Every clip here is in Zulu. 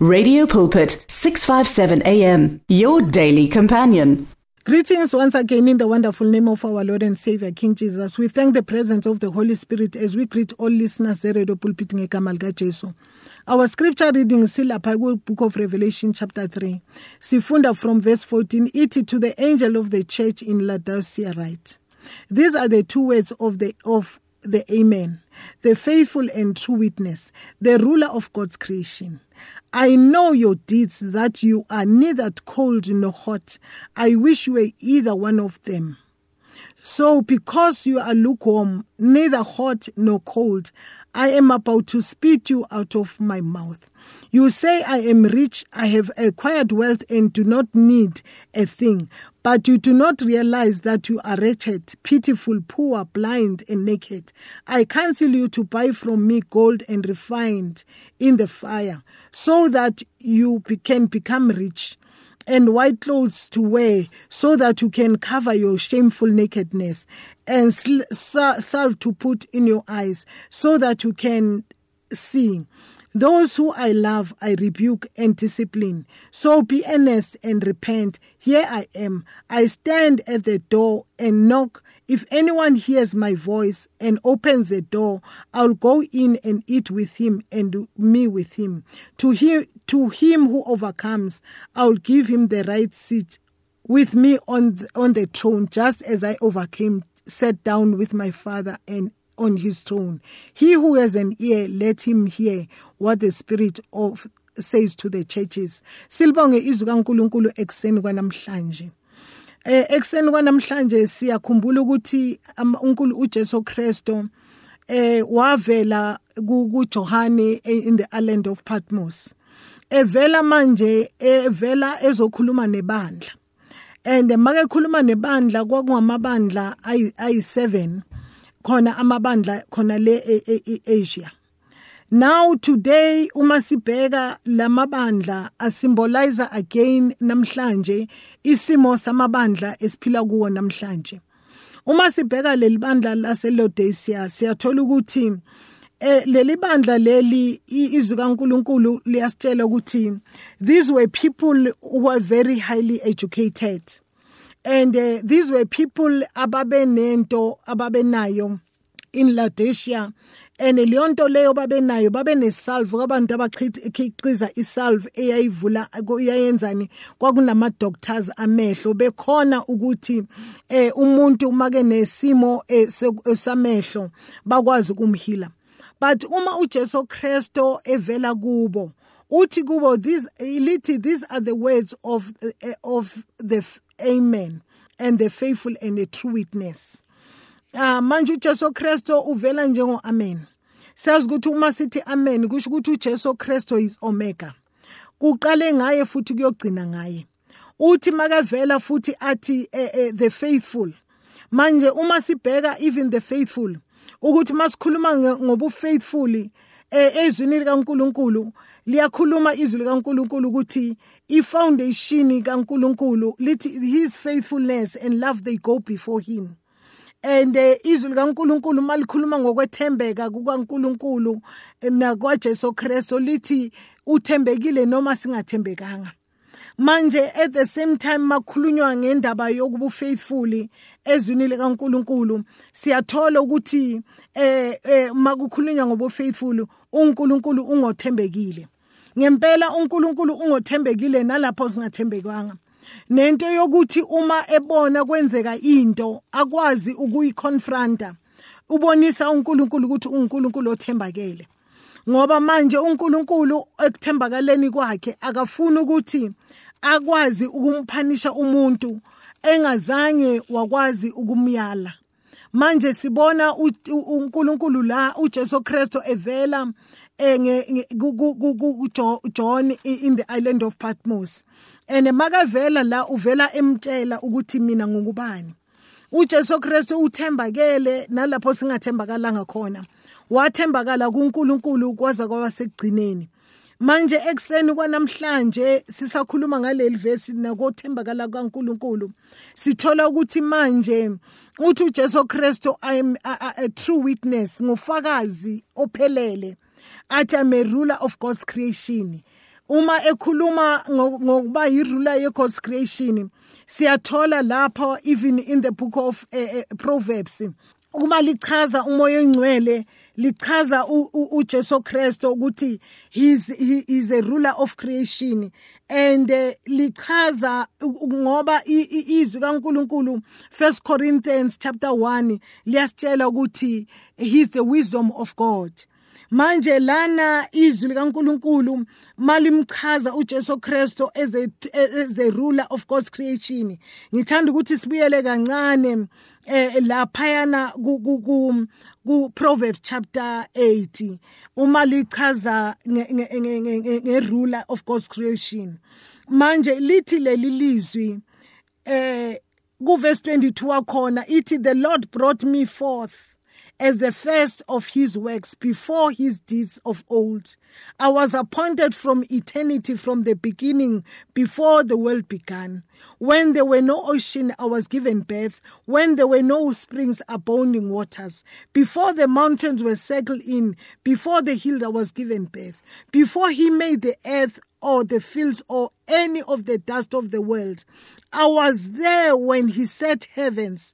Radio Pulpit 657 AM your daily companion. Greetings once again in the wonderful name of our Lord and Savior King Jesus. We thank the presence of the Holy Spirit as we greet all listeners at Radio Pulpit ngegama lika Jesu. Our scripture reading silapha book of Revelation chapter 3. Sifunda from verse 14 ithi to the angel of the church in Laodicea write. These are the two words of the of the Amen, the faithful and true witness, the ruler of God's creation. I know your deeds, that you are neither cold nor hot. I wish you were either one of them. So, because you are lukewarm, neither hot nor cold, I am about to spit you out of my mouth. You say, I am rich, I have acquired wealth, and do not need a thing. But you do not realize that you are wretched, pitiful, poor, blind, and naked. I counsel you to buy from me gold and refined in the fire, so that you can become rich and white clothes to wear so that you can cover your shameful nakedness and salve to put in your eyes so that you can see those who I love, I rebuke and discipline. So be earnest and repent. Here I am. I stand at the door and knock. If anyone hears my voice and opens the door, I'll go in and eat with him and me with him. To him, to him who overcomes, I'll give him the right seat with me on the, on the throne, just as I overcame, sat down with my Father and on his throne. He who has an ear, let him hear what the Spirit of says to the churches. Silibonge izwi kaNkuluNkulu ekseni kwanamhlanje. Eh ekseni kwanamhlanje siyakhumbula ukuthi uNkulunkulu uJesu Kristo eh wavela kuJohane in the island of Patmos. Evela manje evela ezokhuluma nebandla. And make khuluma nebandla kwakungamabandla ayi7 khona amabandla khona le eAsia now today uma sibheka lamabandla asymbolize again namhlanje isimo samabandla esiphila kuwo namhlanje. Uma sibheka leli bandla laseLaodicea siyathola ukuthi eh leli bandla leli izwi kaNkuluNkulu liyasitshela ukuthi these were people who were very highly educated. And uh, these were people ababenento ababenayo in Laodicea. And leyo nto leyo babenayo babenesalve kwabantu abakhiqiza isalve eyayivula iyayenzani kwakunama doctors amehlo. Bekhona ukuthi eh umuntu make nesimo esamehlo bakwazi ukumhila. But uma uJesu Kristo evela kubo uthi kubo these lithi these are the words of uh, of the amen. And the faithful and the true witness. Ah manje uJesu Kristo uvela njengo amen. Sazi ukuthi uma sithi amen kusho ukuthi uJesu Kristo is omega. Kuqale ngaye futhi kuyogcina ngaye. Uthi makavela futhi athi eh, eh, the faithful. Manje uma sibheka even the faithful ukuthi masikhuluma ngobufaithful ezwini likaNkuluNkulu liyakhuluma izwi likaNkuluNkulu ukuthi ifoundation kaNkuluNkulu lithi his faithfulness and love they go before him. And izwi likaNkuluNkulu malikhuluma ngokwethembeka kukaNkuluNkulu nakwaJesu Kristu lithi uthembekile noma singathembekanga. Manje at the same time makhulunywa ngendaba yokuba faithfully ezwini likaNkuluNkulu. Siyathola ukuthi eh, eh makukhulunywa ngobu faithful uNkulunkulu ungothembekile. Ngempela uNkulunkulu ungothembekile nalapho singathembekwanga. Nento yokuthi uma ebona kwenzeka into akwazi ukuyiconfronta ubonisa uNkulunkulu ukuthi uNkulunkulu othembakele. Ngoba manje uNkulunkulu ekuthembakaleni kwakhe akafuni ukuthi akwazi ukumphanisha umuntu engazange wakwazi ukumyala. Manje sibona uNkulunkulu la uJesu Kristo evela John in the island of Patmos. And makavela la uvela emtshela ukuthi mina ngukubani uJesu Kristu uthembakele nalapho singathembakalanga khona. Wathembakala kuNkulunkulu kwaza kwaba sekugcineni. Manje ekseni kwanamhlanje sisakhuluma ngaleli verse nakothembakala kaNkulunkulu sithola ukuthi manje uthi uJesu Kristu I am a, a, a true witness ngufakazi ophelele. Athi I'm a ruler of God's creation. Uma ekhuluma ngokuba yirula ye-God's creation siyathola lapho even in the book of uh, Proverbs uma lichaza umoya engcwele lichaza uJesu Kristo ukuthi he is a ruler of creation and uh, lichaza ngoba izwi kaNkuluNkulu 1 Corinthians chapter 1 liyasitshela ukuthi he is the wisdom of God. Manje lana izwi likaNkuluNkulu malimchaza uJesu Kristo as a as a ruler of God's creation. Ngithanda ukuthi sibuyele kancane eh laphayana ku ku Proverbs chapter 8 uma lichaza ngeruler of God's creation. Manje lithi leli lizwi eh ku verse 22 wakhona ithi the Lord brought me forth. As the first of his works before his deeds of old. I was appointed from eternity, from the beginning, before the world began. When there were no ocean, I was given birth. When there were no springs abounding waters. Before the mountains were settled in, before the hills, I was given birth. Before he made the earth or the fields or any of the dust of the world. I was there when he set heavens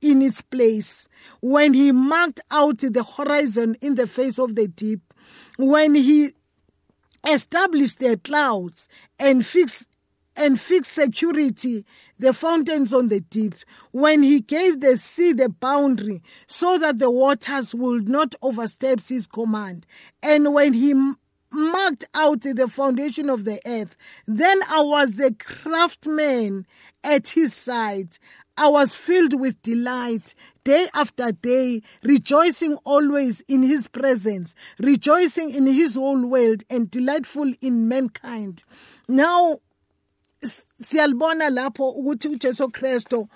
in its place, when he marked out the horizon in the face of the deep, when he established the clouds and fixed and fixed security the fountains on the deep when he gave the sea the boundary so that the waters would not overstep his command and when he marked out the foundation of the earth then i was the craftsman at his side I was filled with delight day after day, rejoicing always in his presence, rejoicing in his whole world, and delightful in mankind. Now, siyalibona lapho ukuthi uJesu Kristo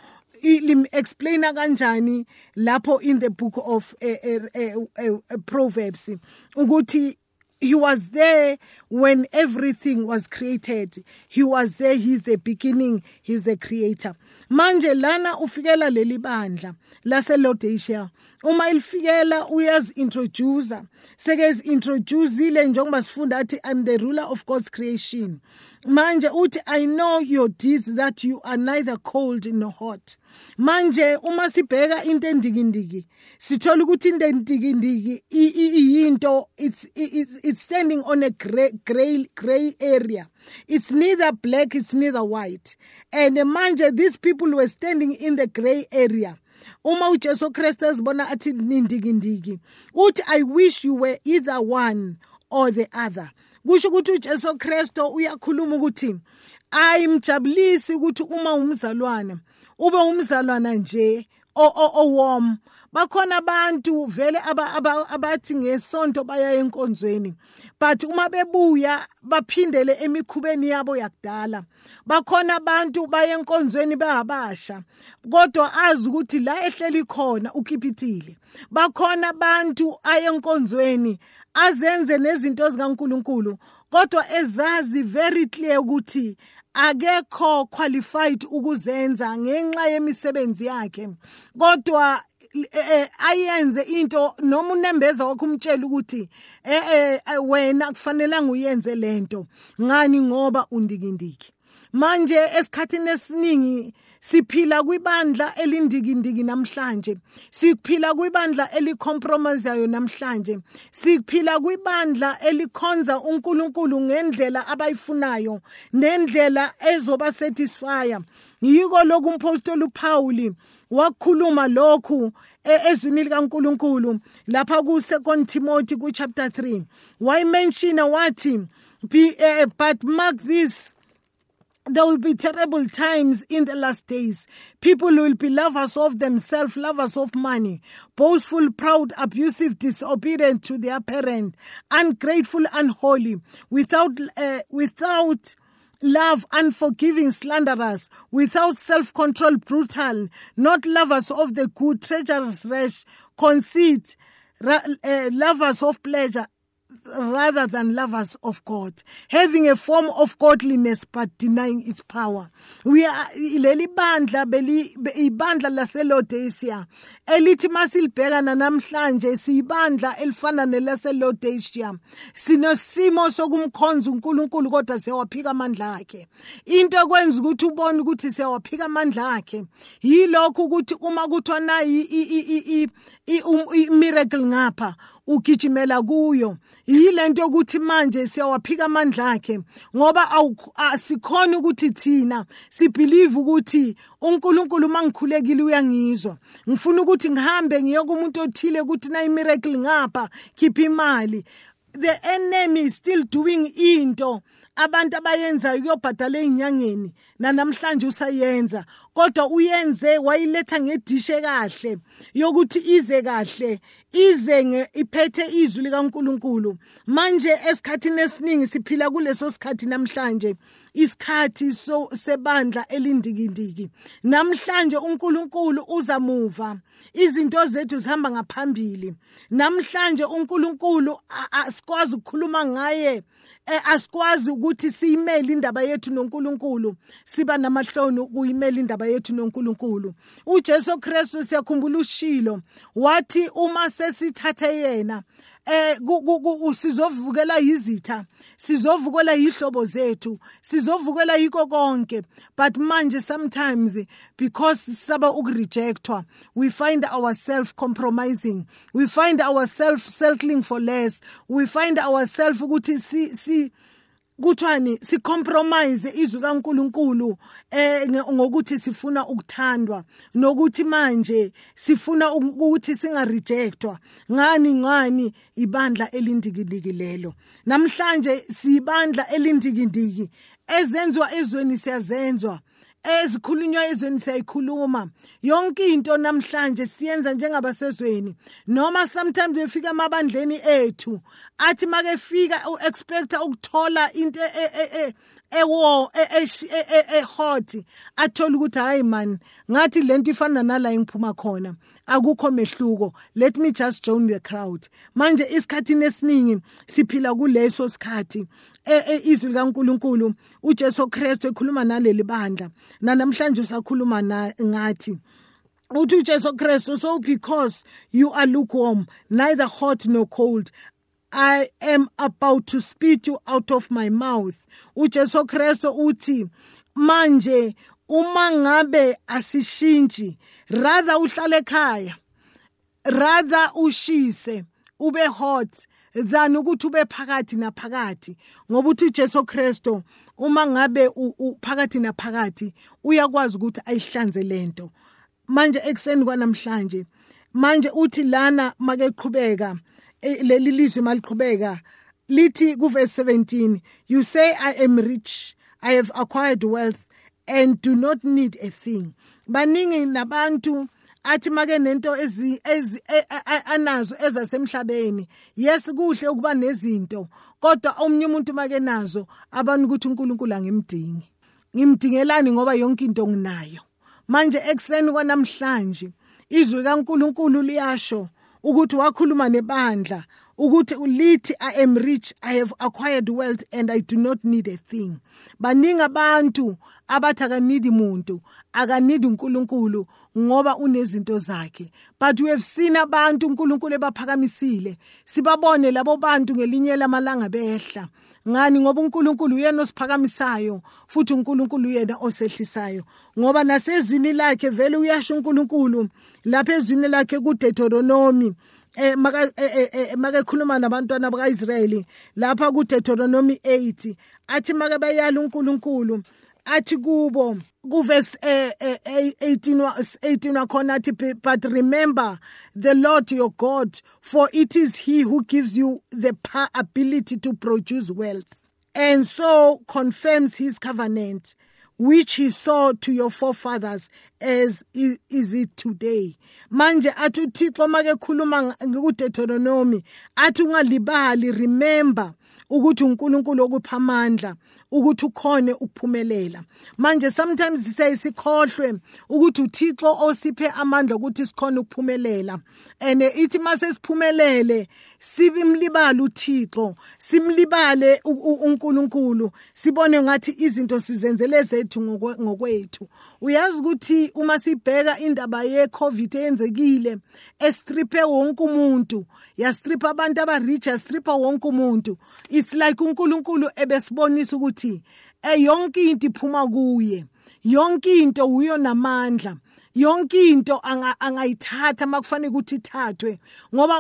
lim explaina kanjani lapho in the book of uh, uh, uh, Proverbs ukuthi he was there when everything was created. He was there. He's the beginning. He's the creator. Manje lana ufikela leli bandla laseLaodicea uma ilifikela uyazi-introducer. Seke-introducile njengoba sifunda athi i'm the ruler of god's creation manje uthi i know your deeds that you are neither cold nor hot. Manje uma sibheka into endikindiki sithola ukuthi into endikindiki iyinto it's it's standing on a gray gray gray area. It's neither black it's neither white. And manje these people were standing in the gray area. Uma uJesu Kristu ezibona athi nindikindiki uthi i wish you were either one or the other kusho ukuthi uJesu Kristu uyakhuluma ukuthi ayimjabulisi ukuthi uma umzalwane ube umzalwana nje owom bakhona abantu vele abathi ngesonto baya enkonzweni but uma bebuya baphindele emikhubeni yabo yakudala bakhona abantu baya enkonzweni behabasha kodwa azi ukuthi la ehleli khona ukhiphithile. Bakhona abantu aya enkonzweni azenze nezinto zikaNkuluNkulu kodwa ezazi very clear ukuthi akekho qualified ukuzenza ngenxa yemisebenzi yakhe. Kodwa ayenze into noma unembeza wakho umtshela ukuthi eh wena kufanelanga uyenze lento ngani? Ngoba undikindiki. Manje esikhathini esiningi siphila kwibandla elindikindiki namhlanje. Siphila kwibandla elicompromiseayo namhlanje. Siphila kwibandla elikhonza uNkulunkulu ngendlela abayifunayo nendlela ezoba satisfya yiko lokhu umpostoli uPauli wakhuluma lokhu ezwini likaNkuluNkulu lapha ku 2 Timothy ku chapter 3 wayimenshina wathi eh, but mark this there will be terrible times in the last days. People will be lovers of themselves, lovers of money, boastful, proud, abusive, disobedient to their parent, ungrateful, unholy, without uh, without love, unforgiving, slanderers, without self-control, brutal, not lovers of the good, treacherous, rash, conceit, uh, lovers of pleasure, rather than lovers of God, having a form of godliness but denying its power. We are leli bandla beli ibandla laseLaodicea elithi masilibhekana namhlanje siyibandla elifana nelaseLaodicea sinosimo sokumkhonza uNkulunkulu kodwa siyawaphika amandla akhe into ekwenza ukuthi ubone ukuthi siyawaphika amandla akhe yilokho ukuthi uma kuthiwa nayi i-miracle ngapha ugijimela kuyo yilento yokuthi manje siyawaphika amandla akhe ngoba asikhona ukuthi thina sibelieve ukuthi uNkulunkulu mangikhulekile uyangizwa ngifuna ukuthi ngihambe ngiye kumuntu othile ukuthi na imiracle ngapha khipha imali. The enemy is still doing into abantu abayenzayo kuyobhadala ezinyangeni nanamhlanje usayenza kodwa uyenze wayiletha ngedishe kahle yokuthi ize kahle ize iphethe izwi likaNkuluNkulu. Manje esikhathini esiningi siphila kuleso sikhathi namhlanje isikhathi so sebandla elindikindiki. Namhlanje uNkulunkulu uzamuva izinto zethu zihamba ngaphambili. Namhlanje uNkulunkulu asikwazi ukukhuluma ngaye asikwazi ukuthi siyimele indaba yethu noNkulunkulu. Siba namahloni kuyimela indaba yethu noNkulunkulu. uJesu Kristu siyakhumbula ushilo. Wathi uma sesithathe yena eh sizovukela yizitha sizovukela yihlobo zethu sizovukela yiko konke. But manje sometimes because saba ukurejectwa we find ourselves compromising we find ourselves settling for less we find ourselves ukuthi si, si kuthwani sicompromise izwi kaNkuluNkulu eh ngokuthi sifuna ukuthandwa nokuthi manje sifuna ukuthi singarejectwa. Ngani ngani ibandla elindikilekilelo namhlanje sibandla elindikindiki ezenzwa ezweni siyazenzwa ezikhulunywa ezweni siyayikhuluma. Yonke into namhlanje siyenza njengabasezweni. Noma sometimes befika emabandleni ethu athi make fika uexpecta ukuthola into ewo ehot athola ukuthi hayi man ngathi lento ifana nala engiphuma khona akukho mehluko. Let me just join the crowd. Manje isikhathini esiningi siphila kuleso sikhathi. Izwi likaNkuluNkulu uJesu Kristu ekhuluma naleli bandla namhlanje usakhuluma ngathi uthi uJesu Kristu so because you are lukewarm neither hot nor cold I am about to spit you out of my mouth. uJesu Kristu uthi manje uma ngabe asishintshi rather uhlale ekhaya rather ushise ube hot than ukuthi ube phakathi naphakathi ngoba uthi uJesu Kristo uma ngabe uphakathi naphakathi uyakwazi ukuthi ayihlanze lento manje ekseni kwanamhlanje manje uthi lana make qhubeka leli lizwi maliqhubeka lithi kuverse 17 you say i am rich i have acquired wealth and do not need a thing. Baningi nabantu athi make nento ezi anazo ezasemhlabeni yes kuhle ukuba nezinto kodwa omunye umuntu make nazo abantu ukuthi uNkulunkulu angimdingi. Ngimdingelani ngoba yonke into nginayo. Manje ekseni kwanamhlanje izwi kaNkulunkulu liyasho ukuthi wakhuluma nebandla ukuthi ulithi i am rich i have acquired wealth and i do not need a thing. Baningi abantu abathi akanidi muntu akanidi uNkulunkulu ngoba unezinto zakhe. But we have seen abantu uNkulunkulu ebaphakamisile. Sibabone labo bantu ngelinye lamalanga behla. Ngani? Ngoba uNkulunkulu uyena osiphakamisayo futhi uNkulunkulu uyena osehlisayo ngoba nasezwini lakhe vele uyasho uNkulunkulu lapha ezwini lakhe kuDeuteronomy eh maka makekhuluma nabantwana bakaIsrayeli lapha kuDeuteronomy 8 athi make bayala uNkulunkulu athi kubo kuverse 18 18 wakhona athi but remember the Lord your God for it is he who gives you the ability to produce wealth and so confirms his covenant. Which he saw to your forefathers as is it today. Manje athi uThixo make khuluma ngikuDeuteronomy athi ungalibali remember ukuthi uNkulunkulu okupha amandla ukuthi ukhone ukuphumelela. Manje sometimes siyayisikhohlwe ukuthi uThixo osiphe amandla ukuthi sikhone ukuphumelela. And ithi mase siphumelele sibimlibala uThixo simlibale uNkulunkulu sibone ngathi izinto sizenzele zethu ngokwethu. Uyazi ukuthi uma sibheka indaba yeCovid eyenzekile estriphe wonke umuntu yastripha abantu abarich yastripha wonke umuntu it's like uNkulunkulu ebesibonisa ukuthi eyonke into iphuma kuye. Yonke into uyo namandla. Yonke into angayithatha makufanele ukuthi ithathwe. Ngoba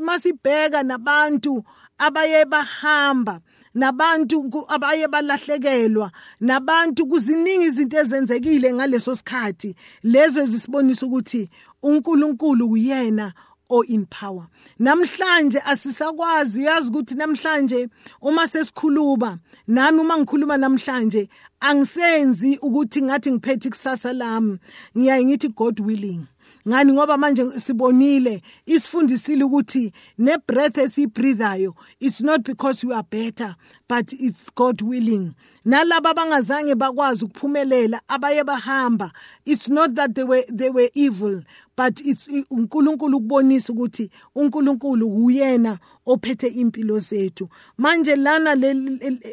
masibheka nabantu abaye bahamba nabantu abaye balahlekelwa nabantu kuziningi izinto ezenzekile ngaleso sikhathi lezo ezisibonisa ukuthi uNkulunkulu uyena o in power. Namhlanje asisakwazi uyazi ukuthi namhlanje uma sesikhuluma nami uma ngikhuluma namhlanje angisenzi ukuthi ngathi ngiphethe ikusasa lami. Ngiyaye ngithi god willing. Ngani ngoba manje sibonile? Isifundisile ukuthi ne breath esibreathayo it's not because we are better but it's God willing. Nalabo abangazange bakwazi ukuphumelela abaye bahamba it's not that they were they were evil but it's uNkulunkulu ukubonisa ukuthi uNkulunkulu uyena ophethe impilo zethu. Manje lana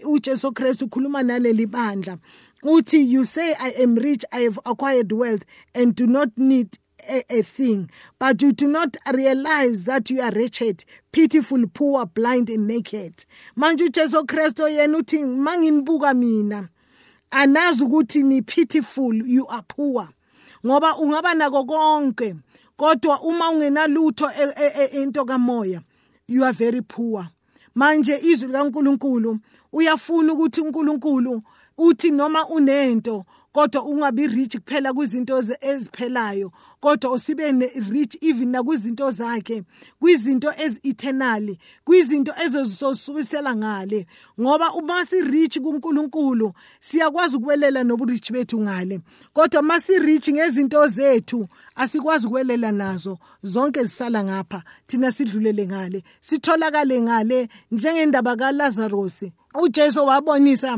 uJesu Kristu ukhuluma naleli bandla uthi you say i am rich i have acquired wealth and do not need a, a thing, but you do not realize that you are wretched, pitiful, poor, blind and naked. Manje uJesu Kristo yena uthi manginibuka mina. Anazi ukuthi ni pitiful you are poor. Ngoba ungaba nako konke kodwa uma ungenalutho into kamoya you are very poor. Manje izwi likaNkuluNkulu uyafuna ukuthi uNkulunkulu uthi noma unento kodwa ungabi rich kuphela kwizinto eziphelayo kodwa usibe rich even nakwizinto zakhe kwizinto ezi-eternal kwizinto ezozosubisela ngale. Ngoba uma si-rich kuNkulunkulu siyakwazi ukuwelela noburich bethu ngale. Kodwa uma si-rich ngezinto zethu asikwazi ukuwelela nazo. Zonke zisala ngapha thina sidlulele ngale. Sitholakale ngale njengendaba kaLazarus uJesu wabonisa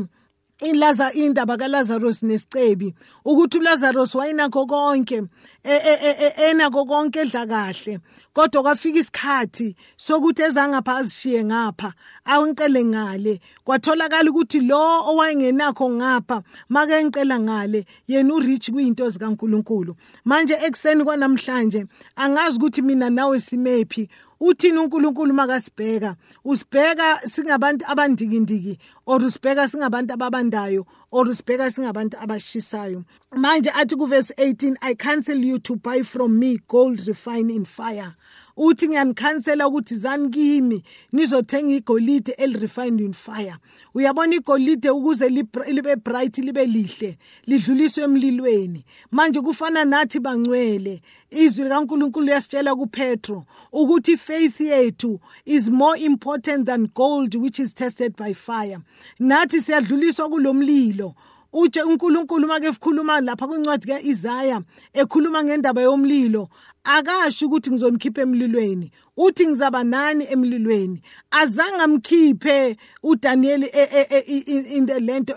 ilaza indaba kaLazarus nesicebi ukuthi uLazarus wayinakho konke e, e, e, enakho konke edla kahle kodwa kwafika isikhathi sokuthi ezangapha azishiye ngapha awuncele ngale. Kwatholakala ukuthi lo owayengenakho ngapha make ngicela ngale yena urich kuyinto zikaNkuluNkulu. Manje ekseni kwanamhlanje angazi ukuthi mina nawe simephi uthini uNkulunkulu makasibheka. Usibheka singabantu abandikindiki or usibheka singabantu ababandayo or usibheka singabantu abashisayo. Manje athi kuverse 18 i cancel you to buy from me gold refined in fire. Uthi ngiyanikhansela ukuthi zani kimi nizothenga igolide elirefined in fire. Uyabona igolide ukuze libe bright libe lihle lidluliswe emlilweni. Manje kufana nathi bangcwele izwi likaNkuluNkulu yasitshela kuPetro ukuthi faith yethu is more important than gold which is tested by fire. Nathi siyadluliswa kulomlilo uje uNkulunkulu make ekhuluma lapha kwincwadi kaIsaya ekhuluma ngendaba yomlilo akasho ukuthi ngizonikhipha emlilweni. Uthi ngizaba nani emlilweni? Azange amkhiphe uDaniel e, e, e, in the lento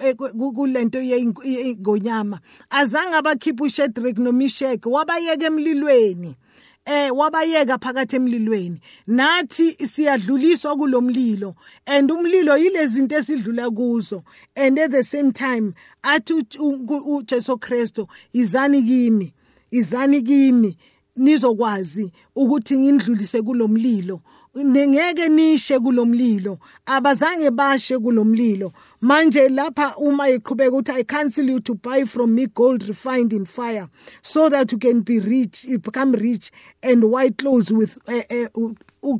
kulento yengonyama azange abakhiphe uShadrach noMeshach wabayeka emlilweni. Eh wabayeka phakathi emlilweni. Nathi siyadluliswa kulomlilo and umlilo yilezi zinto esidlula kuzo. And at the same time athi uJesu Kristo izani kimi izani kimi nizokwazi ukuthi ngindlulise kulomlilo. Ngeke nishe kulomlilo. Abazange bashe kulomlilo. Manje lapha uma iqhubeka ukuthi i cancel you to buy from me gold refined in fire so that you can be rich become rich and white clothes with uh, uh,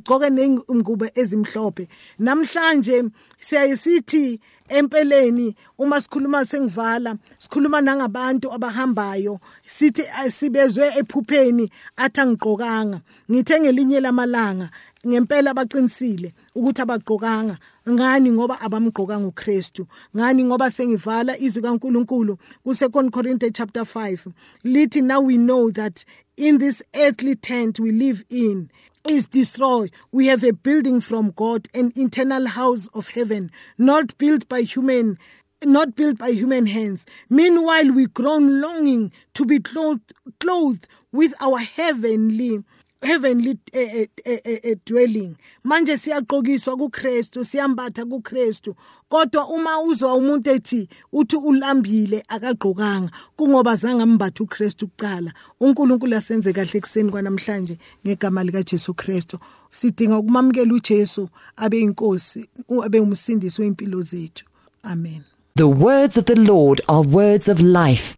ugcoke nengubo ezimhlophe. Namhlanje siyayisithi empeleni uma sikhuluma sengivala sikhuluma nangabantu abahambayo sithi sibezwe ephupheni athi angigqokanga. Ngithe ngelinye lamalanga ngempela baqinisile ukuthi abagqokanga. Ngani ngoba abamgqoka nguKristu ngani ngoba sengivala izwi kaNkuluNkulu ku 2 Corinthians chapter 5 lithi now we know that in this earthly tent we live in is destroyed, we have a building from God, an internal house of heaven, not built by human not built by human hands. Meanwhile, we groan longing to be clothed, clothed with our heavenly heavenly uh, uh, uh, dwelling. Manje siyagqokiswa kuKristu siyambatha kuKristu. Kodwa uma uzwa umuntu ethi uthi ulambile akagqokanga kungoba zange ambatha uKristu kuqala. uNkulunkulu asenze kahle kuseni kwanamhlanje ngegama lika Jesu Kristu. Sidinga ukumamukela uJesu abe inkosi abe umsindisi weimpilo zethu. Amen. The words of the Lord are words of life.